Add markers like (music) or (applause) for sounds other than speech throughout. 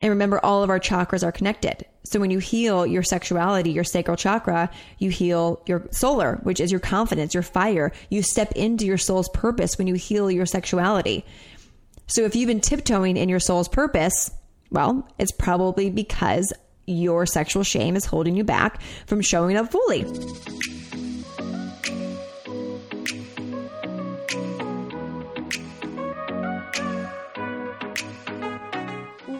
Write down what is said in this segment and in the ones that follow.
And remember, all of our chakras are connected. So when you heal your sexuality, your sacral chakra, you heal your solar, which is your confidence, your fire. You step into your soul's purpose when you heal your sexuality. So if you've been tiptoeing in your soul's purpose, well, it's probably because your sexual shame is holding you back from showing up fully.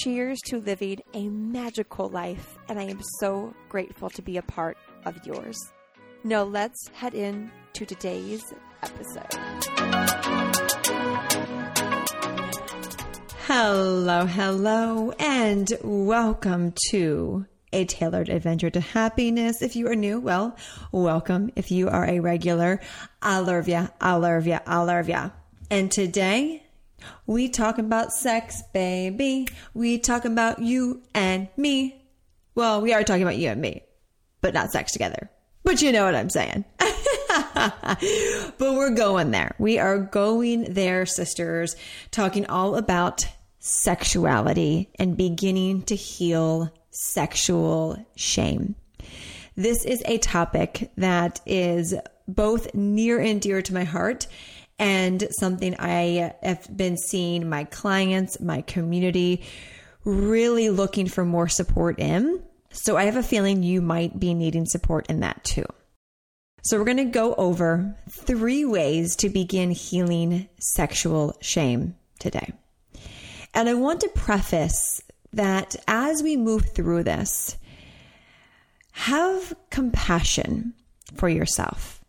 Cheers to living a magical life, and I am so grateful to be a part of yours. Now, let's head in to today's episode. Hello, hello, and welcome to a tailored adventure to happiness. If you are new, well, welcome. If you are a regular, I love ya, I love ya, I love ya. And today, we talk about sex, baby. We talk about you and me. Well, we are talking about you and me, but not sex together. But you know what I'm saying. (laughs) but we're going there. We are going there, sisters, talking all about sexuality and beginning to heal sexual shame. This is a topic that is both near and dear to my heart and something I have been seeing my clients, my community really looking for more support in. So I have a feeling you might be needing support in that too. So we're going to go over three ways to begin healing sexual shame today. And I want to preface that as we move through this, have compassion for yourself.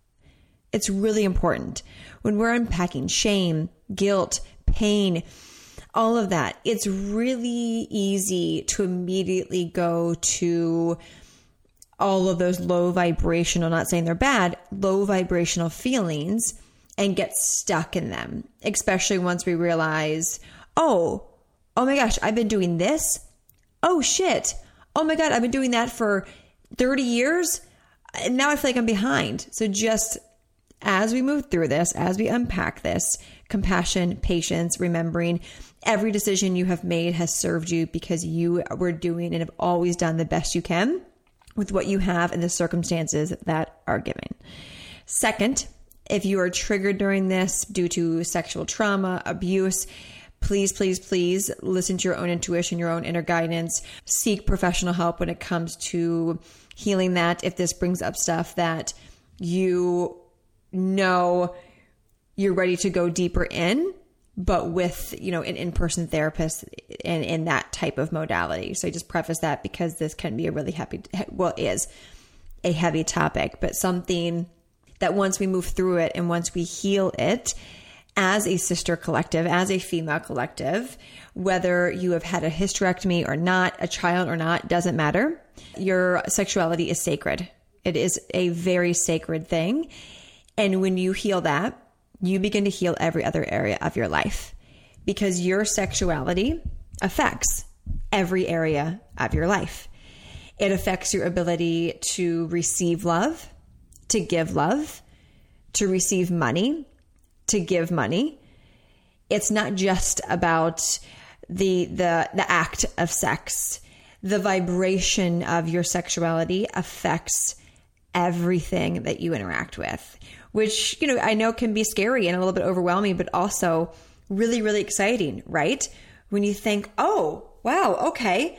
It's really important when we're unpacking shame, guilt, pain, all of that. It's really easy to immediately go to all of those low vibrational, not saying they're bad, low vibrational feelings and get stuck in them, especially once we realize, oh, oh my gosh, I've been doing this. Oh shit. Oh my God, I've been doing that for 30 years. And now I feel like I'm behind. So just as we move through this, as we unpack this, compassion, patience, remembering every decision you have made has served you because you were doing and have always done the best you can with what you have and the circumstances that are given. Second, if you are triggered during this due to sexual trauma, abuse, please, please, please listen to your own intuition, your own inner guidance. Seek professional help when it comes to healing that. If this brings up stuff that you know you're ready to go deeper in, but with, you know, an in-person therapist and in that type of modality. So I just preface that because this can be a really happy, well, is a heavy topic, but something that once we move through it and once we heal it, as a sister collective, as a female collective, whether you have had a hysterectomy or not, a child or not, doesn't matter. Your sexuality is sacred. It is a very sacred thing. And when you heal that, you begin to heal every other area of your life because your sexuality affects every area of your life. It affects your ability to receive love, to give love, to receive money, to give money. It's not just about the the the act of sex. The vibration of your sexuality affects everything that you interact with, which, you know, I know can be scary and a little bit overwhelming, but also really, really exciting, right? When you think, oh, wow, okay,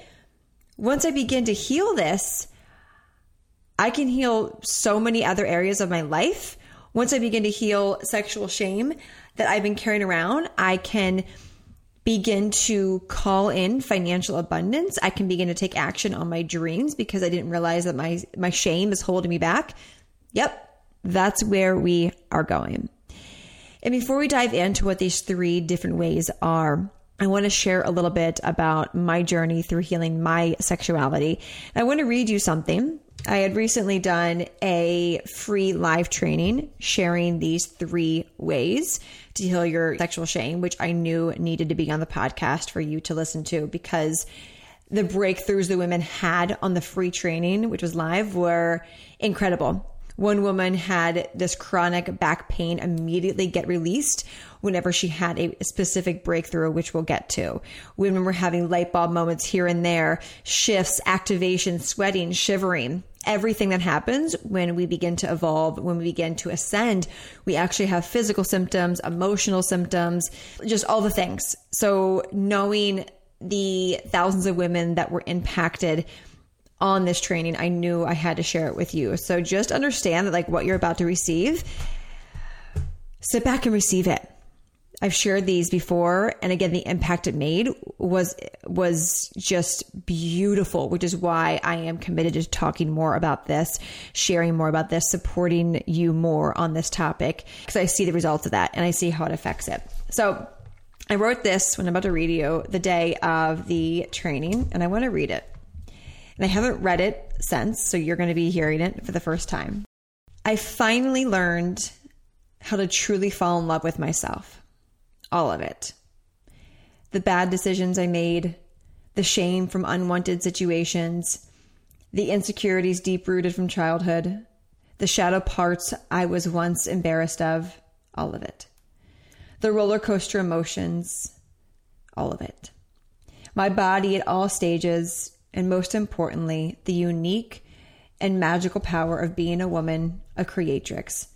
once I begin to heal this, I can heal so many other areas of my life Once I begin to heal sexual shame that I've been carrying around, I can begin to call in financial abundance. I can begin to take action on my dreams because I didn't realize that my my shame is holding me back. Yep, that's where we are going. And before we dive into what these three different ways are, I want to share a little bit about my journey through healing my sexuality. I want to read you something. I had recently done a free live training sharing these three ways to heal your sexual shame, which I knew needed to be on the podcast for you to listen to because the breakthroughs the women had on the free training, which was live, were incredible. One woman had this chronic back pain immediately get released whenever she had a specific breakthrough, which we'll get to. Women were having light bulb moments here and there, shifts, activation, sweating, shivering. Everything that happens when we begin to evolve, when we begin to ascend, we actually have physical symptoms, emotional symptoms, just all the things. So, knowing the thousands of women that were impacted on this training, I knew I had to share it with you. So just understand that like what you're about to receive, sit back and receive it. I've shared these before and again the impact it made was was just beautiful, which is why I am committed to talking more about this, sharing more about this, supporting you more on this topic because I see the results of that and I see how it affects it. So, I wrote this when I'm about to read you the day of the training and I want to read it and I haven't read it since, so you're going to be hearing it for the first time. I finally learned how to truly fall in love with myself. All of it. The bad decisions I made, the shame from unwanted situations, the insecurities deep rooted from childhood, the shadow parts I was once embarrassed of, all of it. The roller coaster emotions, all of it. My body at all stages, and most importantly, the unique and magical power of being a woman, a creatrix,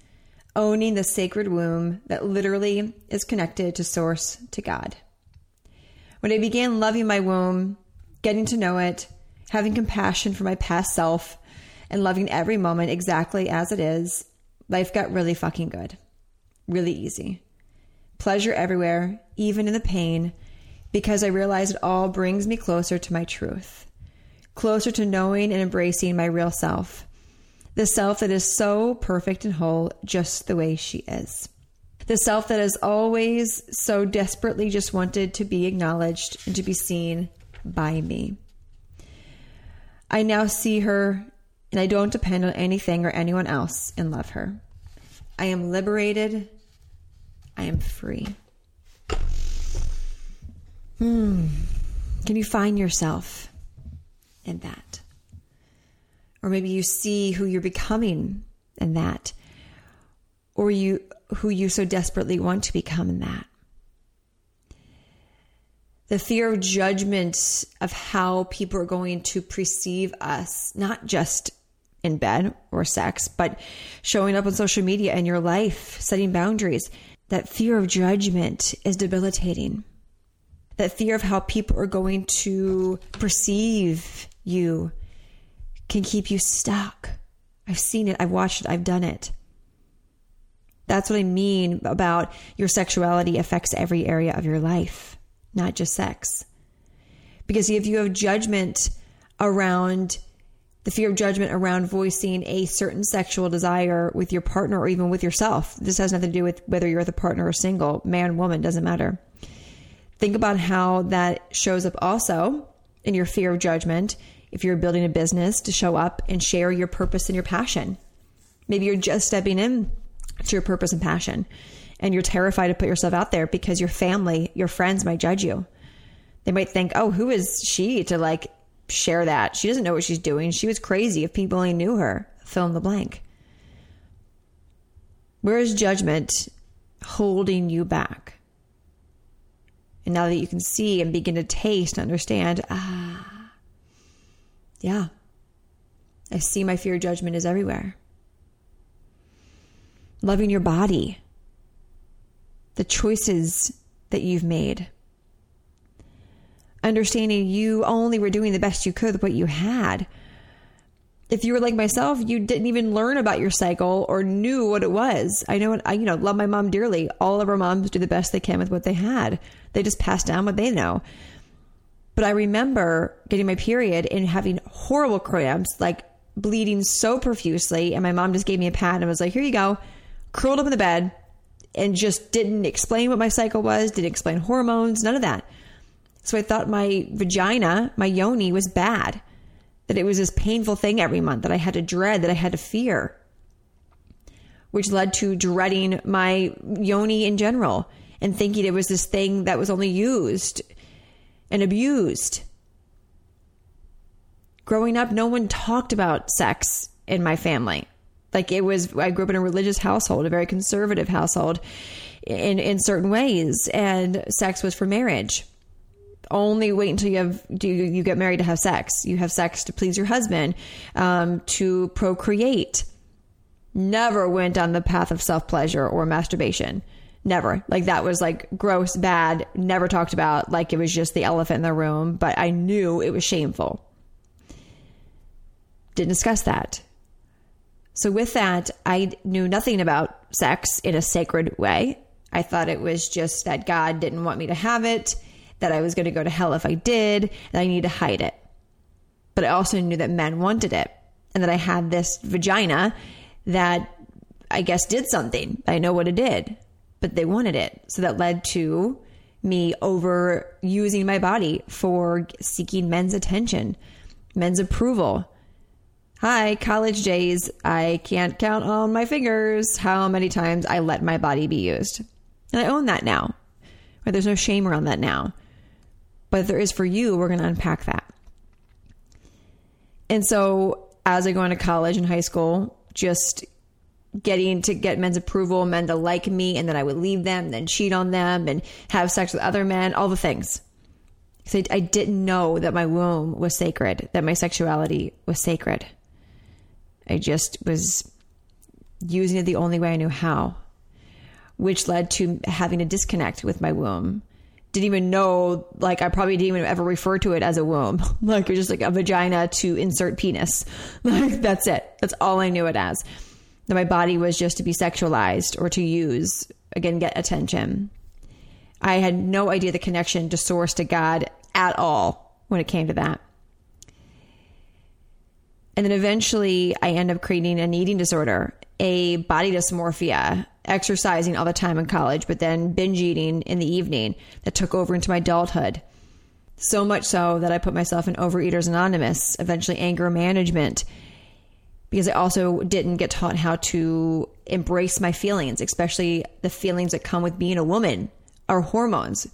owning the sacred womb that literally is connected to Source, to God. When I began loving my womb, getting to know it, having compassion for my past self, and loving every moment exactly as it is, life got really fucking good. Really easy. Pleasure everywhere, even in the pain, because I realized it all brings me closer to my truth closer to knowing and embracing my real self, the self that is so perfect and whole just the way she is. The self that has always so desperately just wanted to be acknowledged and to be seen by me. I now see her and I don't depend on anything or anyone else and love her. I am liberated. I am free. Hmm. Can you find yourself? In that. Or maybe you see who you're becoming in that. Or you who you so desperately want to become in that. The fear of judgment of how people are going to perceive us, not just in bed or sex, but showing up on social media in your life, setting boundaries. That fear of judgment is debilitating. That fear of how people are going to perceive you can keep you stuck. I've seen it, I've watched it, I've done it. That's what I mean about your sexuality affects every area of your life, not just sex. Because if you have judgment around the fear of judgment around voicing a certain sexual desire with your partner or even with yourself, this has nothing to do with whether you're with a partner or single, man, woman, doesn't matter. Think about how that shows up also in your fear of judgment if you're building a business to show up and share your purpose and your passion. Maybe you're just stepping in to your purpose and passion and you're terrified to put yourself out there because your family, your friends might judge you. They might think, "Oh, who is she to like share that? She doesn't know what she's doing. She was crazy if people only knew her." Fill in the blank. Where is judgment holding you back? And now that you can see and begin to taste and understand, ah, yeah. I see my fear judgment is everywhere. Loving your body, the choices that you've made, understanding you only were doing the best you could with what you had. if you were like myself, you didn't even learn about your cycle or knew what it was. I know, I you know, love my mom dearly. All of our moms do the best they can with what they had. They just pass down what they know. But I remember getting my period and having horrible cramps, like bleeding so profusely. And my mom just gave me a pad and was like, here you go, curled up in the bed and just didn't explain what my cycle was, didn't explain hormones, none of that. So I thought my vagina, my yoni was bad that it was this painful thing every month that I had to dread, that I had to fear, which led to dreading my yoni in general and thinking it was this thing that was only used and abused. Growing up, no one talked about sex in my family. Like it was, I grew up in a religious household, a very conservative household in, in certain ways, and sex was for marriage only wait until you have do you, you get married to have sex. You have sex to please your husband, um, to procreate. Never went on the path of self pleasure or masturbation. Never. Like that was like gross, bad, never talked about like it was just the elephant in the room, but I knew it was shameful. Didn't discuss that. So with that, I knew nothing about sex in a sacred way. I thought it was just that God didn't want me to have it that I was going to go to hell if I did, and I need to hide it. But I also knew that men wanted it, and that I had this vagina that I guess did something. I know what it did, but they wanted it. So that led to me over using my body for seeking men's attention, men's approval. Hi, college days. I can't count on my fingers how many times I let my body be used. And I own that now. Right? There's no shame around that now. But if there is for you, we're going to unpack that. And so as I go into college and high school, just getting to get men's approval, men to like me, and then I would leave them, then cheat on them, and have sex with other men, all the things. Because I, I didn't know that my womb was sacred, that my sexuality was sacred. I just was using it the only way I knew how, which led to having a disconnect with my womb didn't even know, like, I probably didn't even ever refer to it as a womb. (laughs) like, it was just like a vagina to insert penis. (laughs) Like, that's it. That's all I knew it as. That my body was just to be sexualized or to use, again, get attention. I had no idea the connection to source to God at all when it came to that. And then eventually I end up creating an eating disorder, a body dysmorphia, exercising all the time in college, but then binge eating in the evening that took over into my adulthood. So much so that I put myself in Overeaters Anonymous, eventually anger management, because I also didn't get taught how to embrace my feelings, especially the feelings that come with being a woman, our hormones.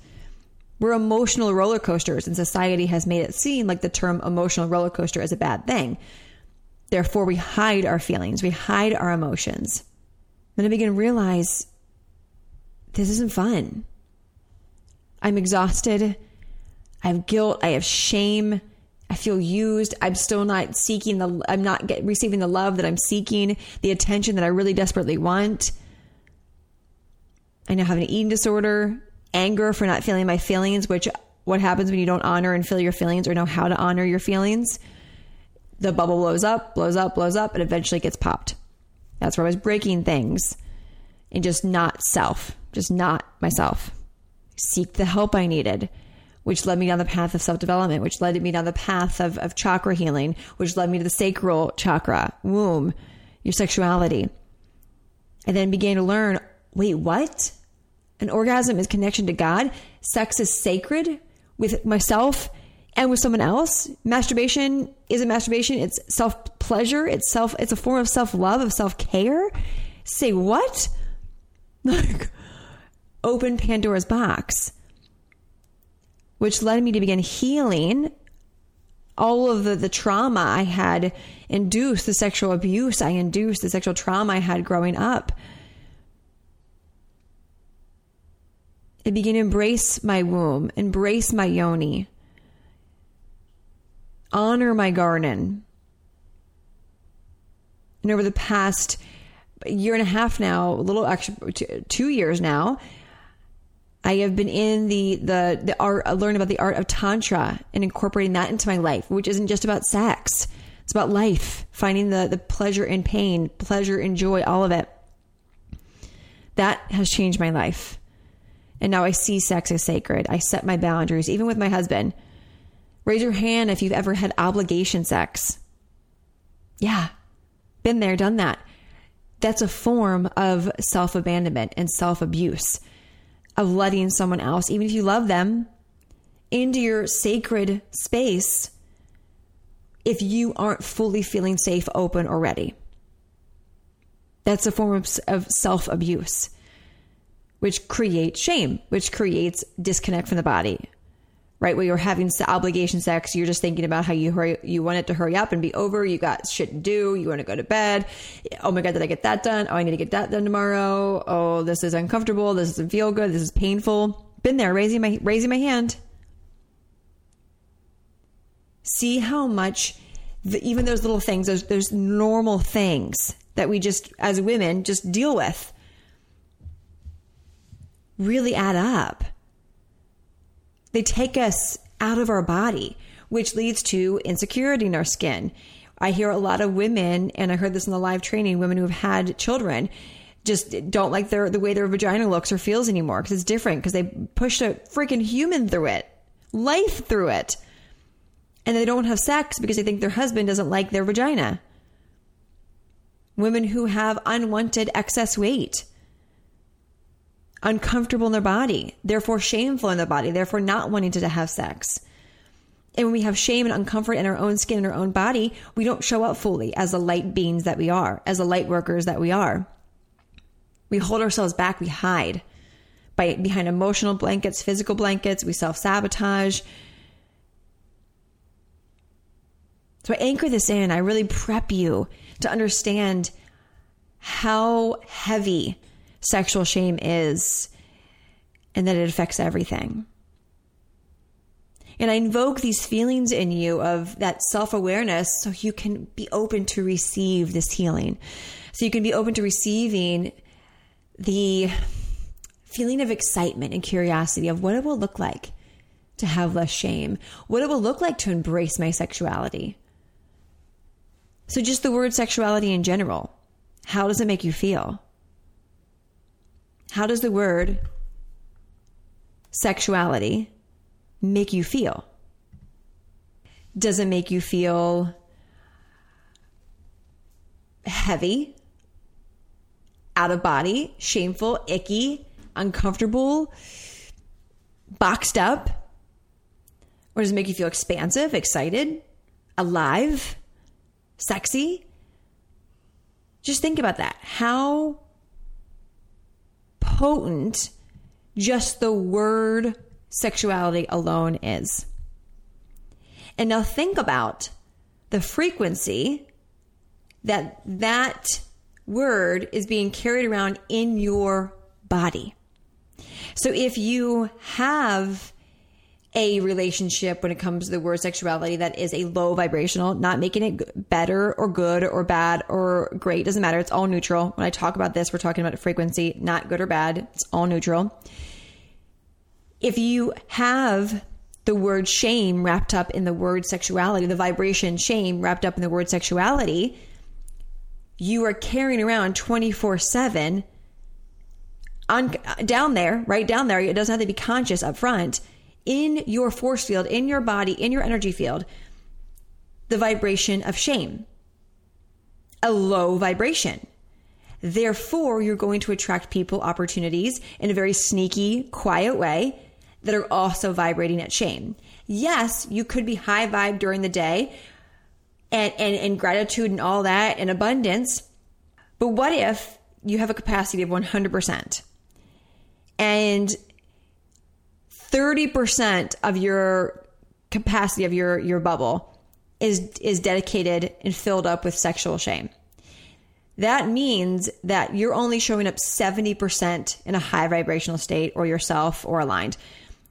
We're emotional roller coasters, and society has made it seem like the term emotional roller coaster is a bad thing. Therefore, we hide our feelings, we hide our emotions. Then I begin to realize this isn't fun. I'm exhausted. I have guilt. I have shame. I feel used. I'm still not seeking the, I'm not get, receiving the love that I'm seeking, the attention that I really desperately want. I now have an eating disorder, anger for not feeling my feelings, which what happens when you don't honor and feel your feelings or know how to honor your feelings? The bubble blows up, blows up, blows up, and eventually gets popped. That's where I was breaking things and just not self, just not myself. Seek the help I needed, which led me down the path of self development, which led me down the path of, of chakra healing, which led me to the sacral chakra, womb, your sexuality. I then began to learn wait, what? An orgasm is connection to God? Sex is sacred with myself and with someone else. Masturbation isn't masturbation, it's self pleasure, it's self it's a form of self-love, of self-care. Say what? (laughs) Like open Pandora's box. Which led me to begin healing all of the, the trauma I had induced, the sexual abuse I induced, the sexual trauma I had growing up. I began to embrace my womb, embrace my yoni honor my garden. And over the past year and a half now, a little actually two years now, I have been in the the the art, uh, learn about the art of tantra and incorporating that into my life, which isn't just about sex. It's about life, finding the, the pleasure in pain, pleasure in joy, all of it. That has changed my life. And now I see sex as sacred. I set my boundaries, even with my husband. Raise your hand if you've ever had obligation sex. Yeah, been there, done that. That's a form of self abandonment and self abuse, of letting someone else, even if you love them, into your sacred space if you aren't fully feeling safe, open, or ready. That's a form of, of self abuse, which creates shame, which creates disconnect from the body. Right where you're having obligation sex, you're just thinking about how you hurry, you want it to hurry up and be over. You got shit to do. You want to go to bed. Oh my god, did I get that done? Oh, I need to get that done tomorrow. Oh, this is uncomfortable. This doesn't feel good. This is painful. Been there, raising my raising my hand. See how much the, even those little things, those those normal things that we just as women just deal with really add up. They take us out of our body, which leads to insecurity in our skin. I hear a lot of women, and I heard this in the live training, women who have had children just don't like their the way their vagina looks or feels anymore because it's different because they pushed a freaking human through it, life through it. And they don't have sex because they think their husband doesn't like their vagina women who have unwanted excess weight, uncomfortable in their body, therefore shameful in their body, therefore not wanting to have sex. And when we have shame and uncomfort in our own skin and our own body, we don't show up fully as the light beings that we are, as the light workers that we are. We hold ourselves back, we hide by behind emotional blankets, physical blankets, we self-sabotage. So I anchor this in, I really prep you to understand how heavy sexual shame is and that it affects everything. And I invoke these feelings in you of that self awareness so you can be open to receive this healing. So you can be open to receiving the feeling of excitement and curiosity of what it will look like to have less shame, what it will look like to embrace my sexuality, so, just the word sexuality in general, how does it make you feel? How does the word sexuality make you feel? Does it make you feel heavy, out of body, shameful, icky, uncomfortable, boxed up? Or does it make you feel expansive, excited, alive? sexy. Just think about that. How potent just the word sexuality alone is. And now think about the frequency that that word is being carried around in your body. So if you have a relationship when it comes to the word sexuality that is a low vibrational, not making it better or good or bad or great. Doesn't matter. It's all neutral. When I talk about this, we're talking about frequency, not good or bad. It's all neutral. If you have the word shame wrapped up in the word sexuality, the vibration shame wrapped up in the word sexuality, you are carrying around 24 7 on down there, right down there. It doesn't have to be conscious up front in your force field, in your body, in your energy field, the vibration of shame, a low vibration. Therefore, you're going to attract people, opportunities in a very sneaky, quiet way that are also vibrating at shame. Yes, you could be high vibe during the day and, and, and gratitude and all that and abundance. But what if you have a capacity of 100%? And 30% of your capacity of your, your bubble is, is dedicated and filled up with sexual shame. That means that you're only showing up 70% in a high vibrational state or yourself or aligned,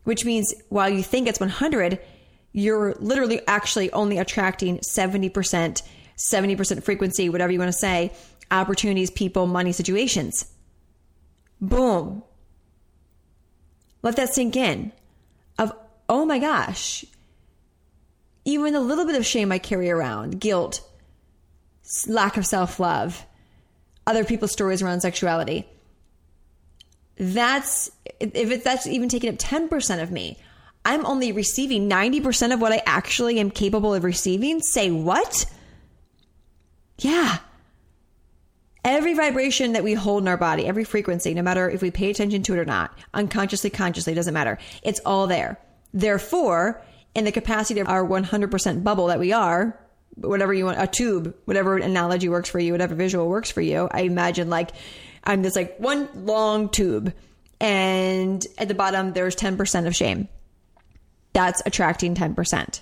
which means while you think it's 100, you're literally actually only attracting 70%, 70% frequency, whatever you want to say, opportunities, people, money, situations. Boom. Let that sink in. Of, oh my gosh, even the little bit of shame I carry around, guilt, lack of self love, other people's stories around sexuality. That's if it, that's even taking up 10% of me, I'm only receiving 90% of what I actually am capable of receiving. Say what? Yeah. Every vibration that we hold in our body, every frequency, no matter if we pay attention to it or not, unconsciously, consciously, doesn't matter. It's all there. Therefore, in the capacity of our 100% bubble that we are, whatever you want, a tube, whatever analogy works for you, whatever visual works for you, I imagine like I'm this like one long tube and at the bottom there's 10% of shame. That's attracting 10%.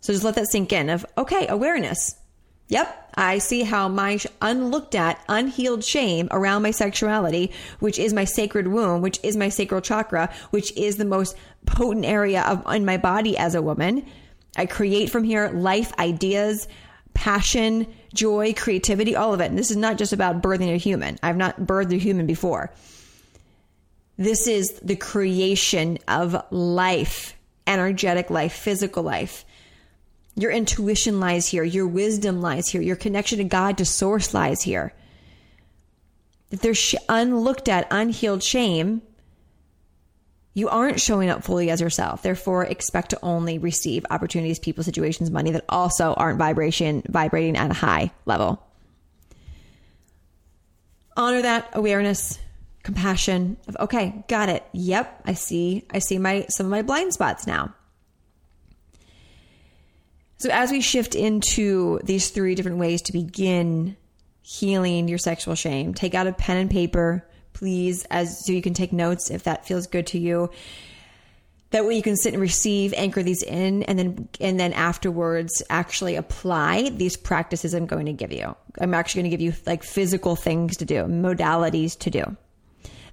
So just let that sink in of, okay, awareness. Yep, I see how my unlooked at, unhealed shame around my sexuality, which is my sacred womb, which is my sacral chakra, which is the most potent area of in my body as a woman. I create from here life, ideas, passion, joy, creativity, all of it. And this is not just about birthing a human. I've not birthed a human before. This is the creation of life, energetic life, physical life. Your intuition lies here. Your wisdom lies here. Your connection to God, to source lies here. If there's sh- unlooked at, unhealed shame, you aren't showing up fully as yourself. Therefore, expect to only receive opportunities, people, situations, money that also aren't vibration vibrating at a high level. Honor that awareness compassion of okay got it yep i see i see my some of my blind spots now so as we shift into these three different ways to begin healing your sexual shame take out a pen and paper please as so you can take notes if that feels good to you that way you can sit and receive anchor these in and then and then afterwards actually apply these practices i'm going to give you i'm actually going to give you like physical things to do modalities to do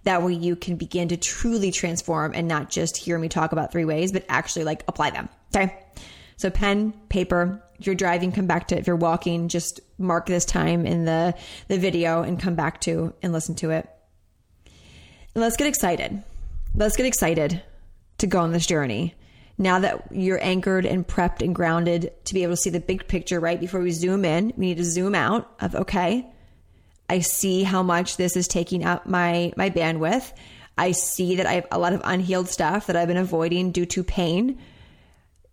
that way you can begin to truly transform and not just hear me talk about three ways, but actually like apply them. Okay. So pen, paper, if you're driving, come back to, it. if you're walking, just mark this time in the, the video and come back to and listen to it. And let's get excited. Let's get excited to go on this journey. Now that you're anchored and prepped and grounded to be able to see the big picture, right? Before we zoom in, we need to zoom out of, okay, I see how much this is taking up my my bandwidth. I see that I have a lot of unhealed stuff that I've been avoiding due to pain,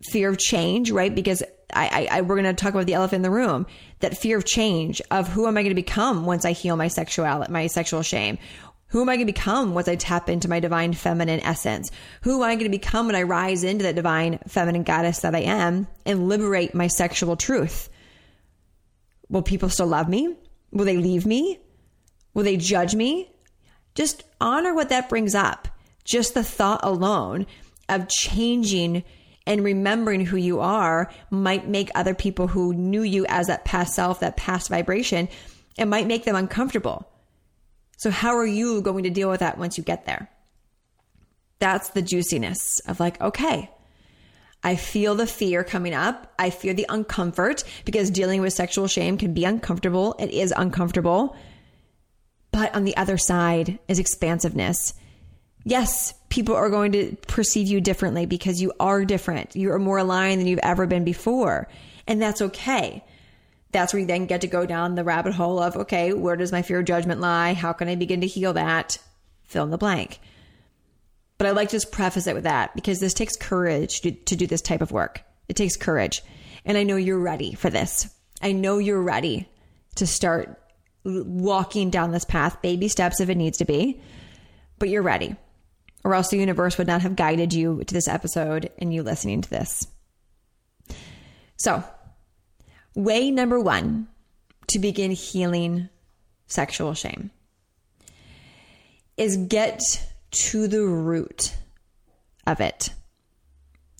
fear of change, right? Because I, I, I we're going to talk about the elephant in the room. That fear of change of who am I going to become once I heal my sexuality, my sexual shame. Who am I going to become once I tap into my divine feminine essence? Who am I going to become when I rise into that divine feminine goddess that I am and liberate my sexual truth? Will people still love me? Will they leave me? Will they judge me? Just honor what that brings up. Just the thought alone of changing and remembering who you are might make other people who knew you as that past self, that past vibration, it might make them uncomfortable. So, how are you going to deal with that once you get there? That's the juiciness of like, okay, I feel the fear coming up. I fear the uncomfort because dealing with sexual shame can be uncomfortable. It is uncomfortable. But on the other side is expansiveness. Yes, people are going to perceive you differently because you are different. You are more aligned than you've ever been before. And that's okay. That's where you then get to go down the rabbit hole of, okay, where does my fear of judgment lie? How can I begin to heal that? Fill in the blank. But I like to just preface it with that because this takes courage to, to do this type of work. It takes courage. And I know you're ready for this. I know you're ready to start walking down this path, baby steps if it needs to be, but you're ready. Or else the universe would not have guided you to this episode and you listening to this. So, way number one to begin healing sexual shame is get to the root of it.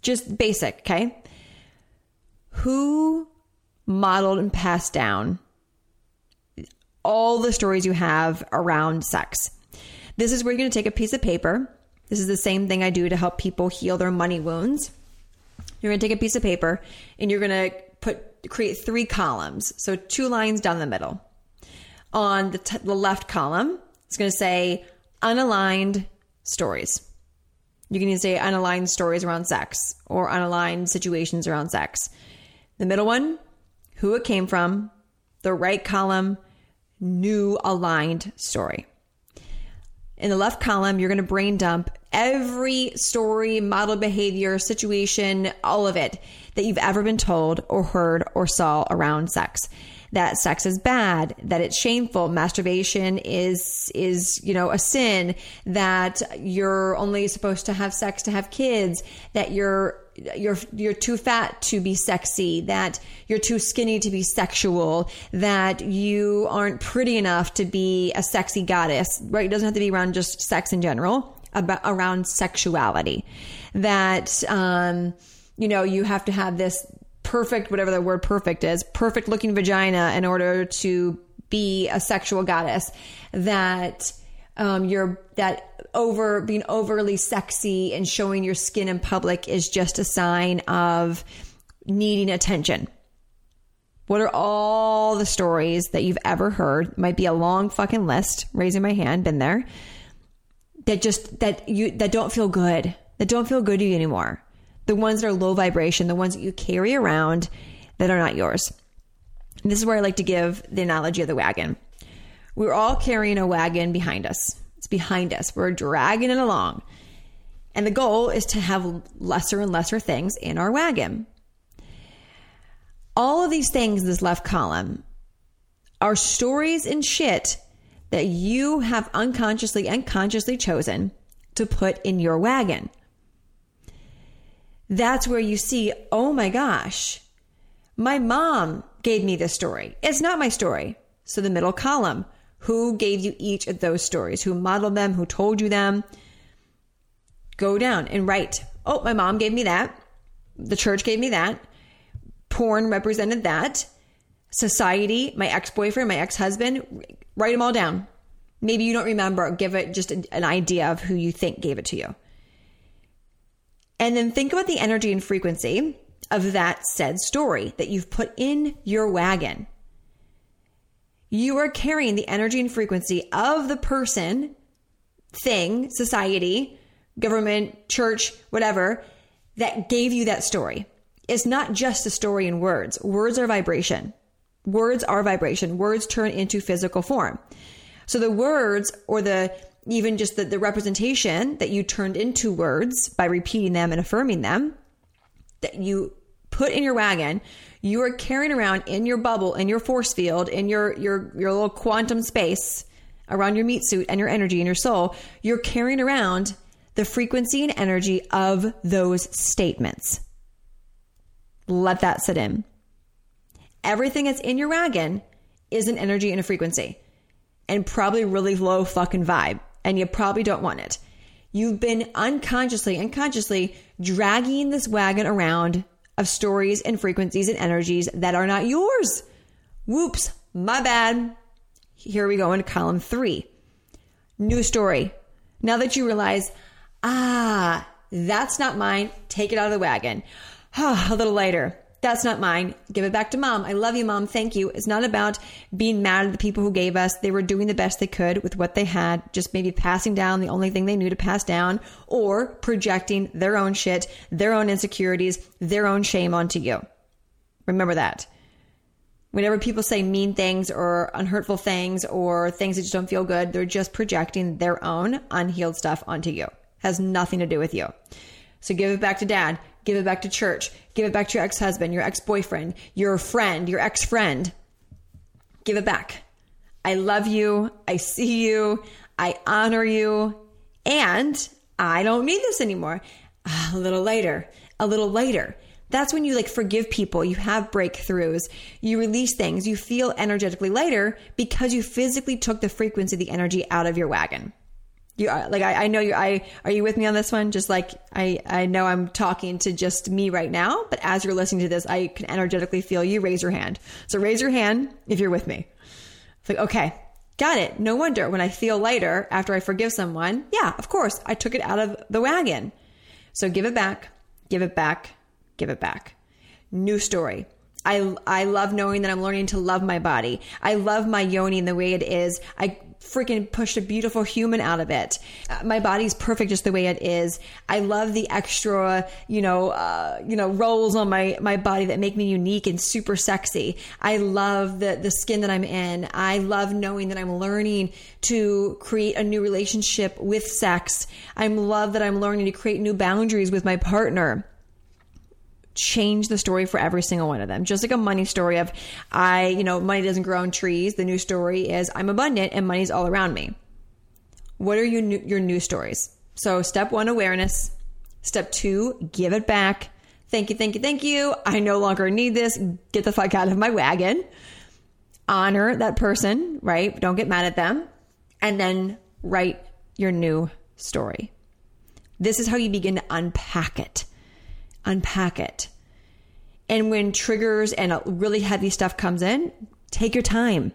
Just basic, okay? Who modeled and passed down all the stories you have around sex? This is where you're going to take a piece of paper. This is the same thing I do to help people heal their money wounds. You're going to take a piece of paper and you're going to put create three columns. So two lines down the middle. On the, t- the left column, it's going to say unaligned stories. You can even say unaligned stories around sex or unaligned situations around sex. The middle one, who it came from. The right column, new aligned story. In the left column, you're going to brain dump every story, model behavior, situation, all of it that you've ever been told or heard or saw around sex. That sex is bad, that it's shameful, masturbation is is, you know, a sin, that you're only supposed to have sex to have kids, that you're you're you're too fat to be sexy, that you're too skinny to be sexual, that you aren't pretty enough to be a sexy goddess. Right? It doesn't have to be around just sex in general, about around sexuality. That um, you know, you have to have this perfect, whatever the word perfect is, perfect looking vagina in order to be a sexual goddess. That um, you're that over being overly sexy and showing your skin in public is just a sign of needing attention. What are all the stories that you've ever heard? Might be a long fucking list. Raising my hand, been there. That just that you that don't feel good. That don't feel good to you anymore. The ones that are low vibration, the ones that you carry around that are not yours. And this is where I like to give the analogy of the wagon. We're all carrying a wagon behind us behind us. We're dragging it along. And the goal is to have lesser and lesser things in our wagon. All of these things in this left column are stories and shit that you have unconsciously and consciously chosen to put in your wagon. That's where you see, oh my gosh, my mom gave me this story. It's not my story. So the middle column, who gave you each of those stories? Who modeled them? Who told you them? Go down and write. Oh, my mom gave me that. The church gave me that. Porn represented that. Society, my ex boyfriend, my ex husband, write them all down. Maybe you don't remember, give it just an idea of who you think gave it to you. And then think about the energy and frequency of that said story that you've put in your wagon you are carrying the energy and frequency of the person, thing, society, government, church, whatever, that gave you that story. It's not just a story in words. Words are vibration. Words are vibration. Words turn into physical form. So the words or the even just the, the representation that you turned into words by repeating them and affirming them that you put in your wagon you are carrying around in your bubble, in your force field, in your your your little quantum space around your meat suit and your energy and your soul, you're carrying around the frequency and energy of those statements. Let that sit in. Everything that's in your wagon is an energy and a frequency and probably really low fucking vibe. And you probably don't want it. You've been unconsciously and consciously dragging this wagon around of stories and frequencies and energies that are not yours. Whoops, my bad. Here we go into column three. New story. Now that you realize, ah, that's not mine, take it out of the wagon. (sighs) a little later. That's not mine. Give it back to mom. I love you, mom. Thank you. It's not about being mad at the people who gave us. They were doing the best they could with what they had, just maybe passing down the only thing they knew to pass down or projecting their own shit, their own insecurities, their own shame onto you. Remember that. Whenever people say mean things or unhurtful things or things that just don't feel good, they're just projecting their own unhealed stuff onto you. Has nothing to do with you. So give it back to dad. Give it back to church. Give it back to your ex husband, your ex boyfriend, your friend, your ex friend. Give it back. I love you. I see you. I honor you. And I don't need this anymore. Ah, a little later, a little later. That's when you like forgive people, you have breakthroughs, you release things, you feel energetically lighter because you physically took the frequency, the energy out of your wagon you like I, I know you I are you with me on this one? Just like I I know I'm talking to just me right now but as you're listening to this I can energetically feel you. Raise your hand. So raise your hand if you're with me. It's like okay got it. No wonder when I feel lighter after I forgive someone. Yeah of course I took it out of the wagon. So give it back give it back give it back. New story. I, I love knowing that I'm learning to love my body. I love my yoni the way it is. I freaking pushed a beautiful human out of it. Uh, my body's perfect just the way it is. I love the extra, you know, uh, you know, rolls on my my body that make me unique and super sexy. I love the the skin that I'm in. I love knowing that I'm learning to create a new relationship with sex. I love that I'm learning to create new boundaries with my partner change the story for every single one of them. Just like a money story of I, you know, money doesn't grow on trees. The new story is I'm abundant and money's all around me. What are your new, your new stories? So step 1 awareness. Step 2 give it back. Thank you, thank you, thank you. I no longer need this. Get the fuck out of my wagon. Honor that person, right? Don't get mad at them. And then write your new story. This is how you begin to unpack it unpack it. And when triggers and really heavy stuff comes in, take your time.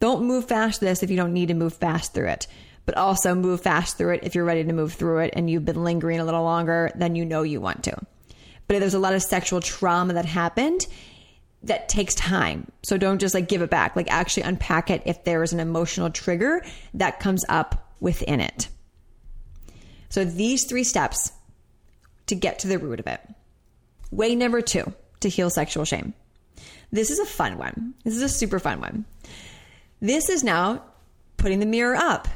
Don't move fast this if you don't need to move fast through it, but also move fast through it if you're ready to move through it and you've been lingering a little longer than you know you want to. But if there's a lot of sexual trauma that happened, that takes time. So don't just like give it back. Like actually unpack it if there is an emotional trigger that comes up within it. So these three steps to get to the root of it. Way number two to heal sexual shame. This is a fun one. This is a super fun one. This is now putting the mirror up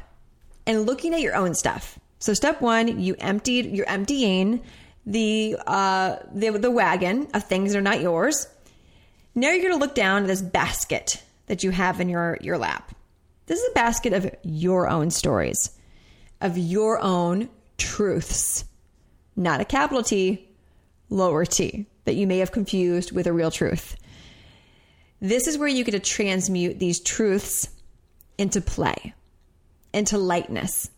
and looking at your own stuff. So step one, you emptied, you're emptying the uh, the, the wagon of things that are not yours. Now you're going to look down at this basket that you have in your your lap. This is a basket of your own stories, of your own truths not a capital T, lower T, that you may have confused with a real truth. This is where you get to transmute these truths into play, into lightness.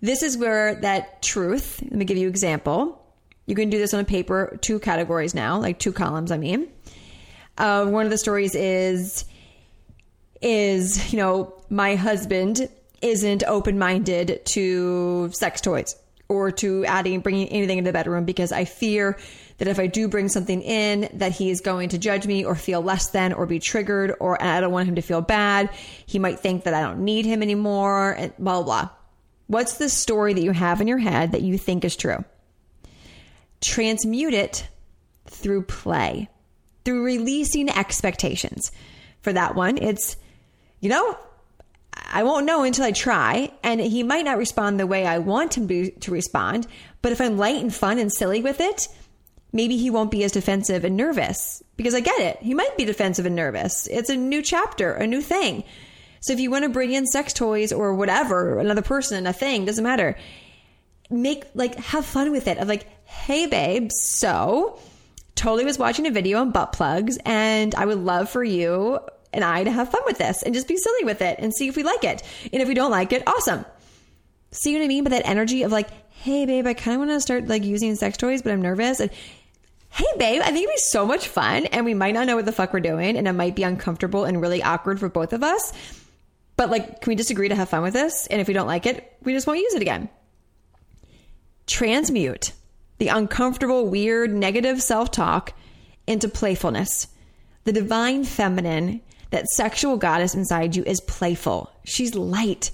This is where that truth, let me give you an example. You can do this on a paper, two categories now, like two columns, I mean. Uh, one of the stories is, is, you know, my husband isn't open minded to sex toys or to adding bringing anything into the bedroom because I fear that if I do bring something in that he is going to judge me or feel less than or be triggered or I don't want him to feel bad. He might think that I don't need him anymore and blah blah. blah. What's the story that you have in your head that you think is true? Transmute it through play, through releasing expectations. For that one, it's you know, I won't know until I try, and he might not respond the way I want him to, to respond. But if I'm light and fun and silly with it, maybe he won't be as defensive and nervous because I get it. He might be defensive and nervous. It's a new chapter, a new thing. So if you want to bring in sex toys or whatever, another person, a thing, doesn't matter. Make like have fun with it. Of like, hey babe, so totally was watching a video on butt plugs and I would love for you and I to have fun with this and just be silly with it and see if we like it. And if we don't like it, awesome. See what I mean? But that energy of like, hey babe, I kind of want to start like using sex toys, but I'm nervous. And hey babe, I think it'd be so much fun and we might not know what the fuck we're doing and it might be uncomfortable and really awkward for both of us. But like, can we just agree to have fun with this? And if we don't like it, we just won't use it again. Transmute the uncomfortable, weird, negative self talk into playfulness. The divine feminine that sexual goddess inside you is playful. She's light.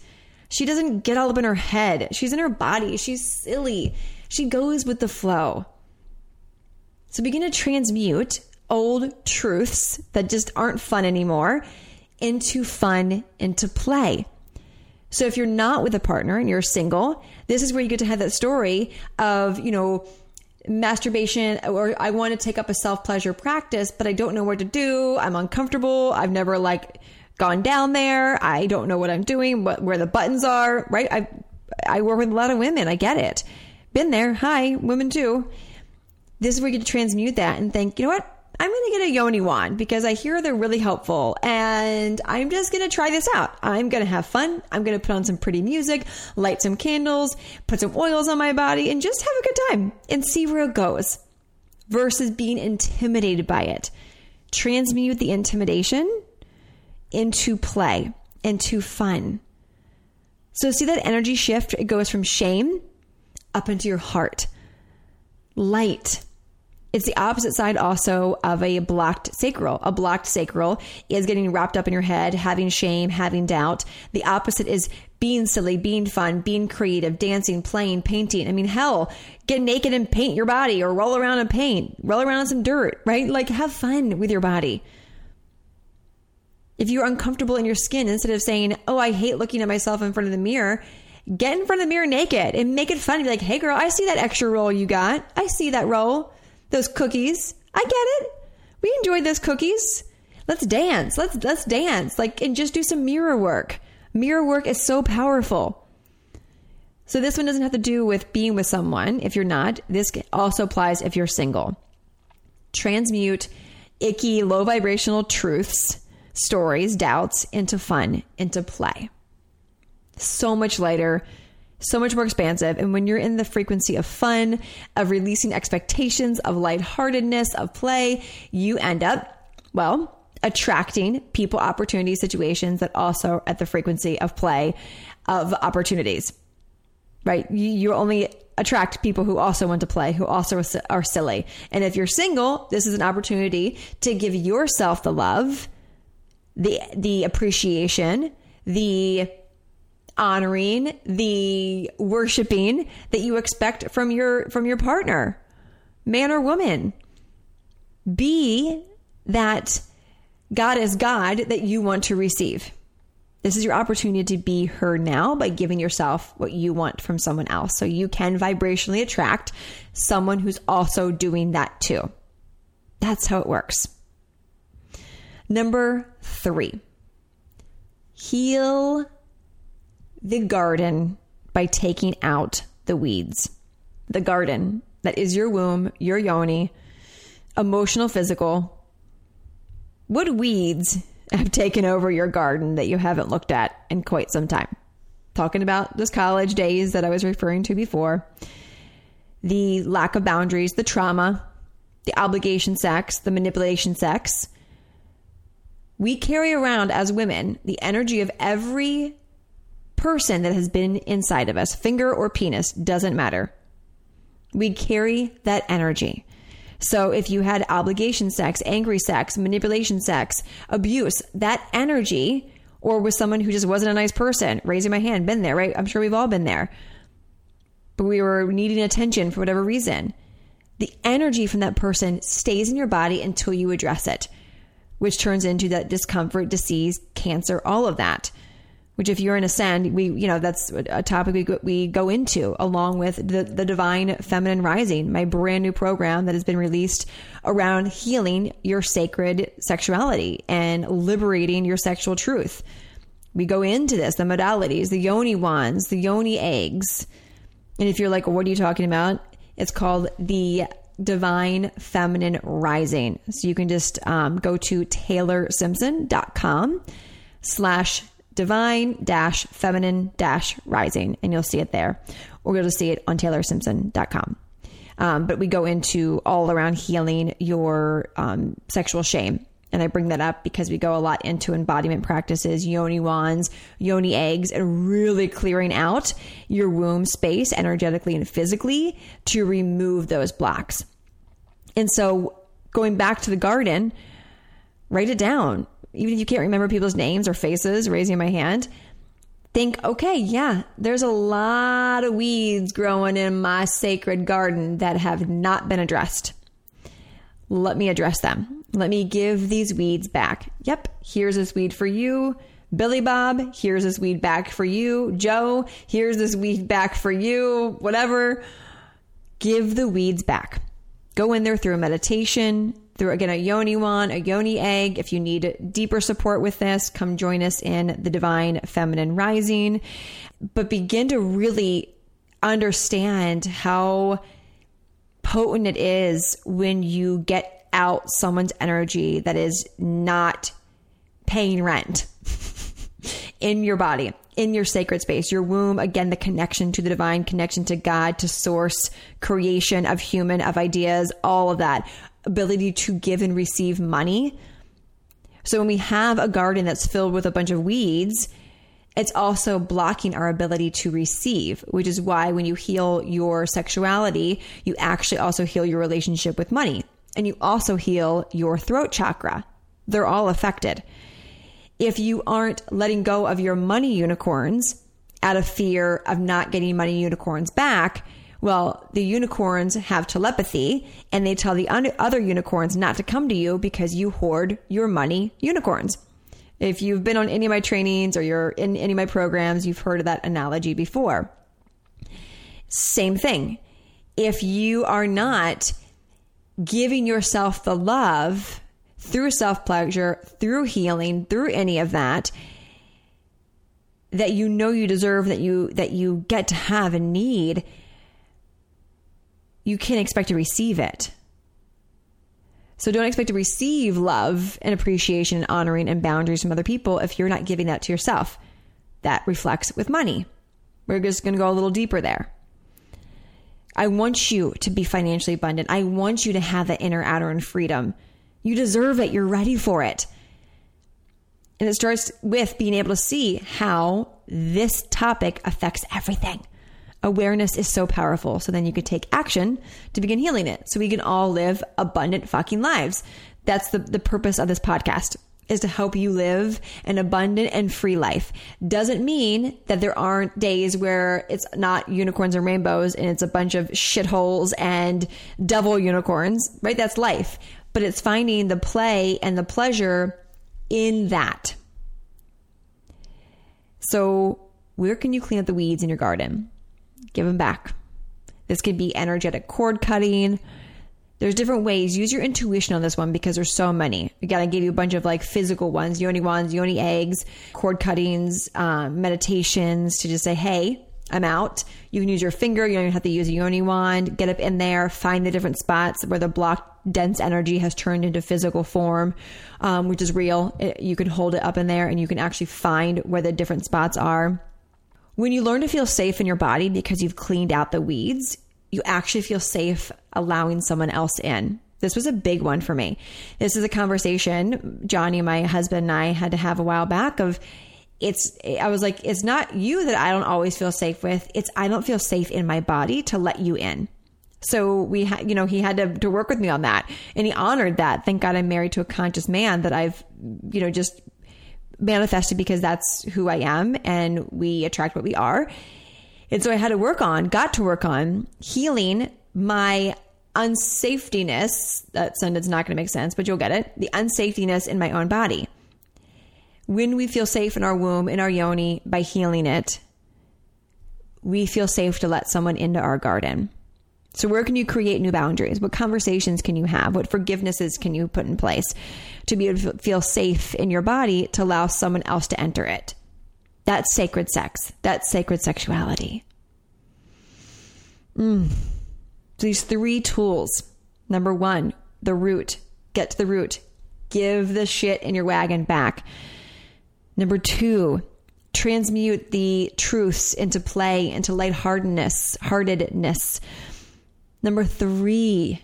She doesn't get all up in her head. She's in her body. She's silly. She goes with the flow. So begin to transmute old truths that just aren't fun anymore into fun, into play. So if you're not with a partner and you're single, this is where you get to have that story of, you know, masturbation or I want to take up a self pleasure practice, but I don't know where to do. I'm uncomfortable. I've never like gone down there. I don't know what I'm doing, what, where the buttons are, right? I, I work with a lot of women. I get it. Been there. Hi, women too. This is where you get to transmute that and think, you know what? I'm going to get a yoni wand because I hear they're really helpful and I'm just going to try this out. I'm going to have fun. I'm going to put on some pretty music, light some candles, put some oils on my body and just have a good time and see where it goes versus being intimidated by it. Transmute the intimidation into play, into fun. So see that energy shift? It goes from shame up into your heart, light, It's the opposite side also of a blocked sacral. A blocked sacral is getting wrapped up in your head, having shame, having doubt. The opposite is being silly, being fun, being creative, dancing, playing, painting. I mean, hell, get naked and paint your body or roll around and paint, roll around in some dirt, right? Like have fun with your body. If you're uncomfortable in your skin, instead of saying, Oh, I hate looking at myself in front of the mirror, get in front of the mirror naked and make it fun. Be like, Hey girl, I see that extra roll you got. I see that roll those cookies. I get it. We enjoyed those cookies. Let's dance. Let's let's dance. Like and just do some mirror work. Mirror work is so powerful. So this one doesn't have to do with being with someone if you're not. This also applies if you're single. Transmute icky, low vibrational truths, stories, doubts into fun, into play. So much lighter, so much more expansive. And when you're in the frequency of fun, of releasing expectations, of lightheartedness, of play, you end up, well, attracting people, opportunities, situations that also at the frequency of play, of opportunities, right? You, you only attract people who also want to play, who also are silly. And if you're single, this is an opportunity to give yourself the love, the, the appreciation, the honoring, the worshiping that you expect from your from your partner, man or woman. Be that God is God that you want to receive. This is your opportunity to be her now by giving yourself what you want from someone else. So you can vibrationally attract someone who's also doing that too. That's how it works. Number three, heal the garden by taking out the weeds. The garden that is your womb, your yoni, emotional, physical. What weeds have taken over your garden that you haven't looked at in quite some time? Talking about those college days that I was referring to before, the lack of boundaries, the trauma, the obligation sex, the manipulation sex. We carry around as women the energy of every person that has been inside of us, finger or penis, doesn't matter. We carry that energy. So if you had obligation sex, angry sex, manipulation sex, abuse, that energy, or with someone who just wasn't a nice person, raising my hand, been there, right? I'm sure we've all been there. But we were needing attention for whatever reason. The energy from that person stays in your body until you address it, which turns into that discomfort, disease, cancer, all of that which if you're in ascend we you know that's a topic we go, we go into along with the the divine feminine rising my brand new program that has been released around healing your sacred sexuality and liberating your sexual truth. We go into this the modalities the yoni wands the yoni eggs. And if you're like what are you talking about? It's called the divine feminine rising. So you can just um, go to taylorsimpson.com slash divine dash feminine dash rising, and you'll see it there, or you'll just see it on taylorsimpson.com. Um, but we go into all around healing your um, sexual shame. And I bring that up because we go a lot into embodiment practices, yoni wands, yoni eggs, and really clearing out your womb space energetically and physically to remove those blocks. And so going back to the garden, write it down even if you can't remember people's names or faces, raising my hand, think, okay, yeah, there's a lot of weeds growing in my sacred garden that have not been addressed. Let me address them. Let me give these weeds back. Yep, here's this weed for you. Billy Bob, here's this weed back for you. Joe, here's this weed back for you. Whatever. Give the weeds back. Go in there through a meditation, through again a yoni wand, a yoni egg. If you need deeper support with this, come join us in the Divine Feminine Rising. But begin to really understand how potent it is when you get out someone's energy that is not paying rent (laughs) in your body, in your sacred space, your womb. Again, the connection to the divine, connection to God, to source, creation of human, of ideas, all of that ability to give and receive money. So when we have a garden that's filled with a bunch of weeds, it's also blocking our ability to receive, which is why when you heal your sexuality, you actually also heal your relationship with money. and you also heal your throat chakra. They're all affected. If you aren't letting go of your money unicorns out of fear of not getting money unicorns back, well, the unicorns have telepathy and they tell the other unicorns not to come to you because you hoard your money unicorns. If you've been on any of my trainings or you're in any of my programs, you've heard of that analogy before. Same thing. If you are not giving yourself the love through self pleasure, through healing, through any of that, that you know you deserve, that you that you get to have and need, you can't expect to receive it. So don't expect to receive love and appreciation and honoring and boundaries from other people if you're not giving that to yourself. That reflects with money. We're just going to go a little deeper there. I want you to be financially abundant. I want you to have that inner outer and freedom. You deserve it. You're ready for it. And it starts with being able to see how this topic affects everything awareness is so powerful. So then you could take action to begin healing it. So we can all live abundant fucking lives. That's the, the purpose of this podcast is to help you live an abundant and free life. Doesn't mean that there aren't days where it's not unicorns and rainbows and it's a bunch of shitholes and devil unicorns, right? That's life. But it's finding the play and the pleasure in that. So, where can you clean up the weeds in your garden? Give them back. This could be energetic cord cutting. There's different ways. Use your intuition on this one because there's so many. Again, I gave you a bunch of like physical ones, yoni wands, yoni eggs, cord cuttings, um, meditations to just say, hey, I'm out. You can use your finger. You don't even have to use a yoni wand. Get up in there, find the different spots where the blocked dense energy has turned into physical form, um, which is real. It, you can hold it up in there and you can actually find where the different spots are. When you learn to feel safe in your body because you've cleaned out the weeds, you actually feel safe allowing someone else in. This was a big one for me. This is a conversation Johnny, and my husband, and I had to have a while back of it's I was like it's not you that I don't always feel safe with. It's I don't feel safe in my body to let you in. So we had, you know, he had to, to work with me on that and he honored that. Thank God I'm married to a conscious man that I've, you know, just manifested because that's who I am and we attract what we are. And so I had to work on, got to work on healing my unsafetyness. That sentence not going to make sense, but you'll get it. The unsafetyness in my own body. When we feel safe in our womb, in our yoni, by healing it, we feel safe to let someone into our garden. So, where can you create new boundaries? What conversations can you have? What forgivenesses can you put in place to be able to feel safe in your body to allow someone else to enter it? That's sacred sex. That's sacred sexuality. Mm. These three tools. Number one, the root. Get to the root. Give the shit in your wagon back. Number two, transmute the truths into play, into lightheartedness, heartedness. Number three,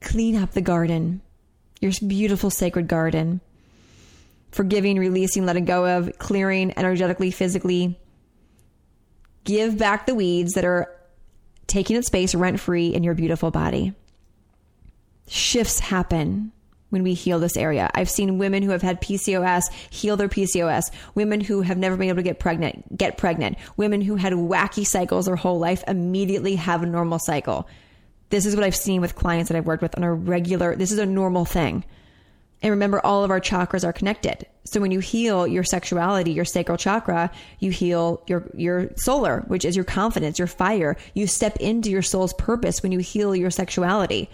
clean up the garden, your beautiful sacred garden. Forgiving, releasing, letting go of, clearing energetically, physically. Give back the weeds that are taking up space rent free in your beautiful body. Shifts happen when we heal this area. I've seen women who have had PCOS heal their PCOS, women who have never been able to get pregnant get pregnant, women who had wacky cycles their whole life immediately have a normal cycle. This is what I've seen with clients that I've worked with on a regular, this is a normal thing. And remember, all of our chakras are connected. So when you heal your sexuality, your sacral chakra, you heal your, your solar, which is your confidence, your fire. You step into your soul's purpose when you heal your sexuality.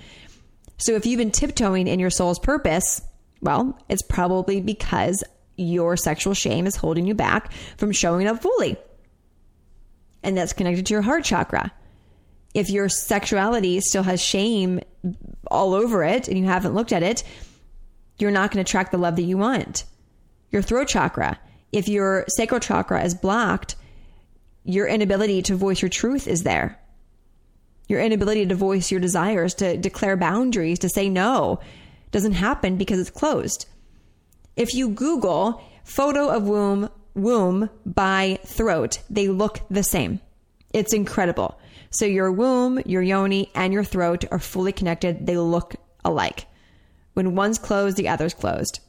So if you've been tiptoeing in your soul's purpose, well, it's probably because your sexual shame is holding you back from showing up fully. And that's connected to your heart chakra. If your sexuality still has shame all over it and you haven't looked at it, you're not going to attract the love that you want. Your throat chakra, if your sacral chakra is blocked, your inability to voice your truth is there your inability to voice your desires, to declare boundaries, to say no doesn't happen because it's closed. If you Google photo of womb, womb by throat, they look the same. It's incredible. So your womb, your yoni, and your throat are fully connected. They look alike. When one's closed, the other's closed.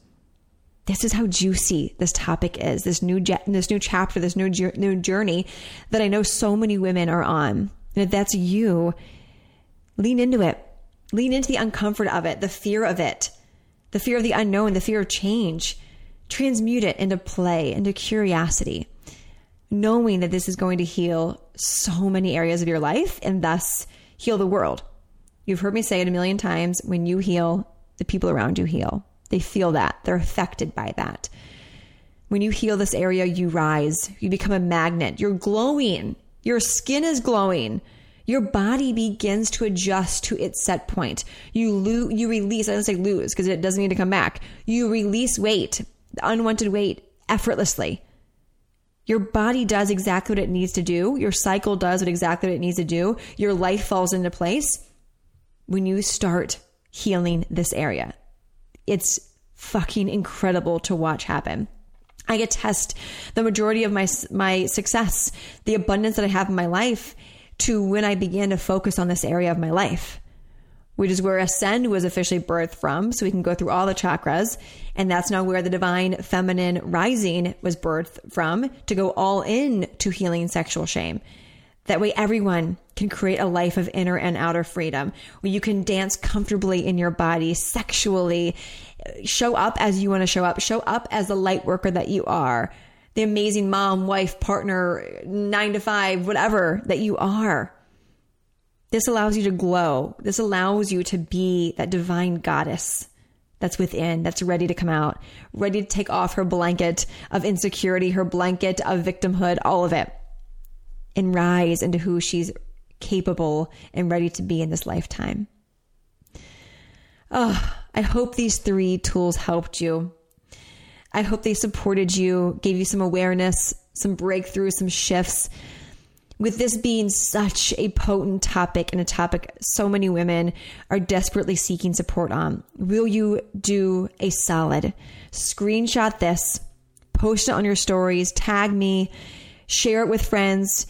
This is how juicy this topic is. This new jet this new chapter, this new new journey that I know so many women are on. And if that's you, lean into it. Lean into the uncomfort of it, the fear of it, the fear of the unknown, the fear of change. Transmute it into play, into curiosity, knowing that this is going to heal so many areas of your life and thus heal the world. You've heard me say it a million times when you heal, the people around you heal. They feel that, they're affected by that. When you heal this area, you rise, you become a magnet, you're glowing, your skin is glowing. Your body begins to adjust to its set point. You lose, you release, I don't say lose because it doesn't need to come back. You release weight, unwanted weight, effortlessly. Your body does exactly what it needs to do. Your cycle does what exactly what it needs to do. Your life falls into place when you start healing this area. It's fucking incredible to watch happen. I attest the majority of my my success, the abundance that I have in my life to when I began to focus on this area of my life, which is where Ascend was officially birthed from. So we can go through all the chakras. And that's now where the divine feminine rising was birthed from to go all in to healing sexual shame. That way, everyone can create a life of inner and outer freedom where you can dance comfortably in your body sexually, show up as you want to show up, show up as the light worker that you are, the amazing mom, wife, partner, nine to five, whatever that you are. This allows you to glow. This allows you to be that divine goddess that's within, that's ready to come out, ready to take off her blanket of insecurity, her blanket of victimhood, all of it and rise into who she's capable and ready to be in this lifetime. Oh, I hope these three tools helped you. I hope they supported you, gave you some awareness, some breakthroughs, some shifts. With this being such a potent topic and a topic so many women are desperately seeking support on, will you do a solid? Screenshot this, post it on your stories, tag me, share it with friends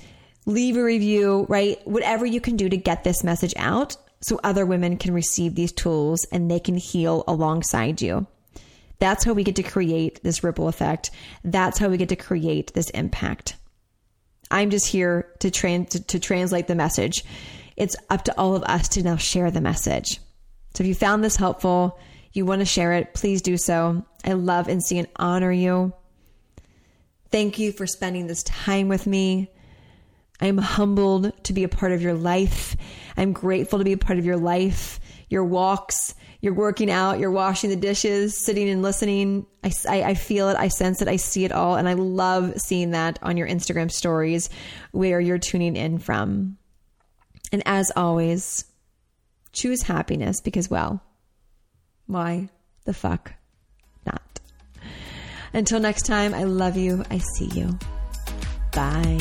leave a review, right? Whatever you can do to get this message out so other women can receive these tools and they can heal alongside you. That's how we get to create this ripple effect. That's how we get to create this impact. I'm just here to, trans- to, translate the message. It's up to all of us to now share the message. So if you found this helpful, you want to share it, please do so. I love and see and honor you. Thank you for spending this time with me. I'm humbled to be a part of your life. I'm grateful to be a part of your life, your walks, you're working out, you're washing the dishes, sitting and listening. I, I, I, feel it, I sense it, I see it all. And I love seeing that on your Instagram stories where you're tuning in from. And as always, choose happiness because, well, why the fuck not? Until next time, I love you. I see you. Bye.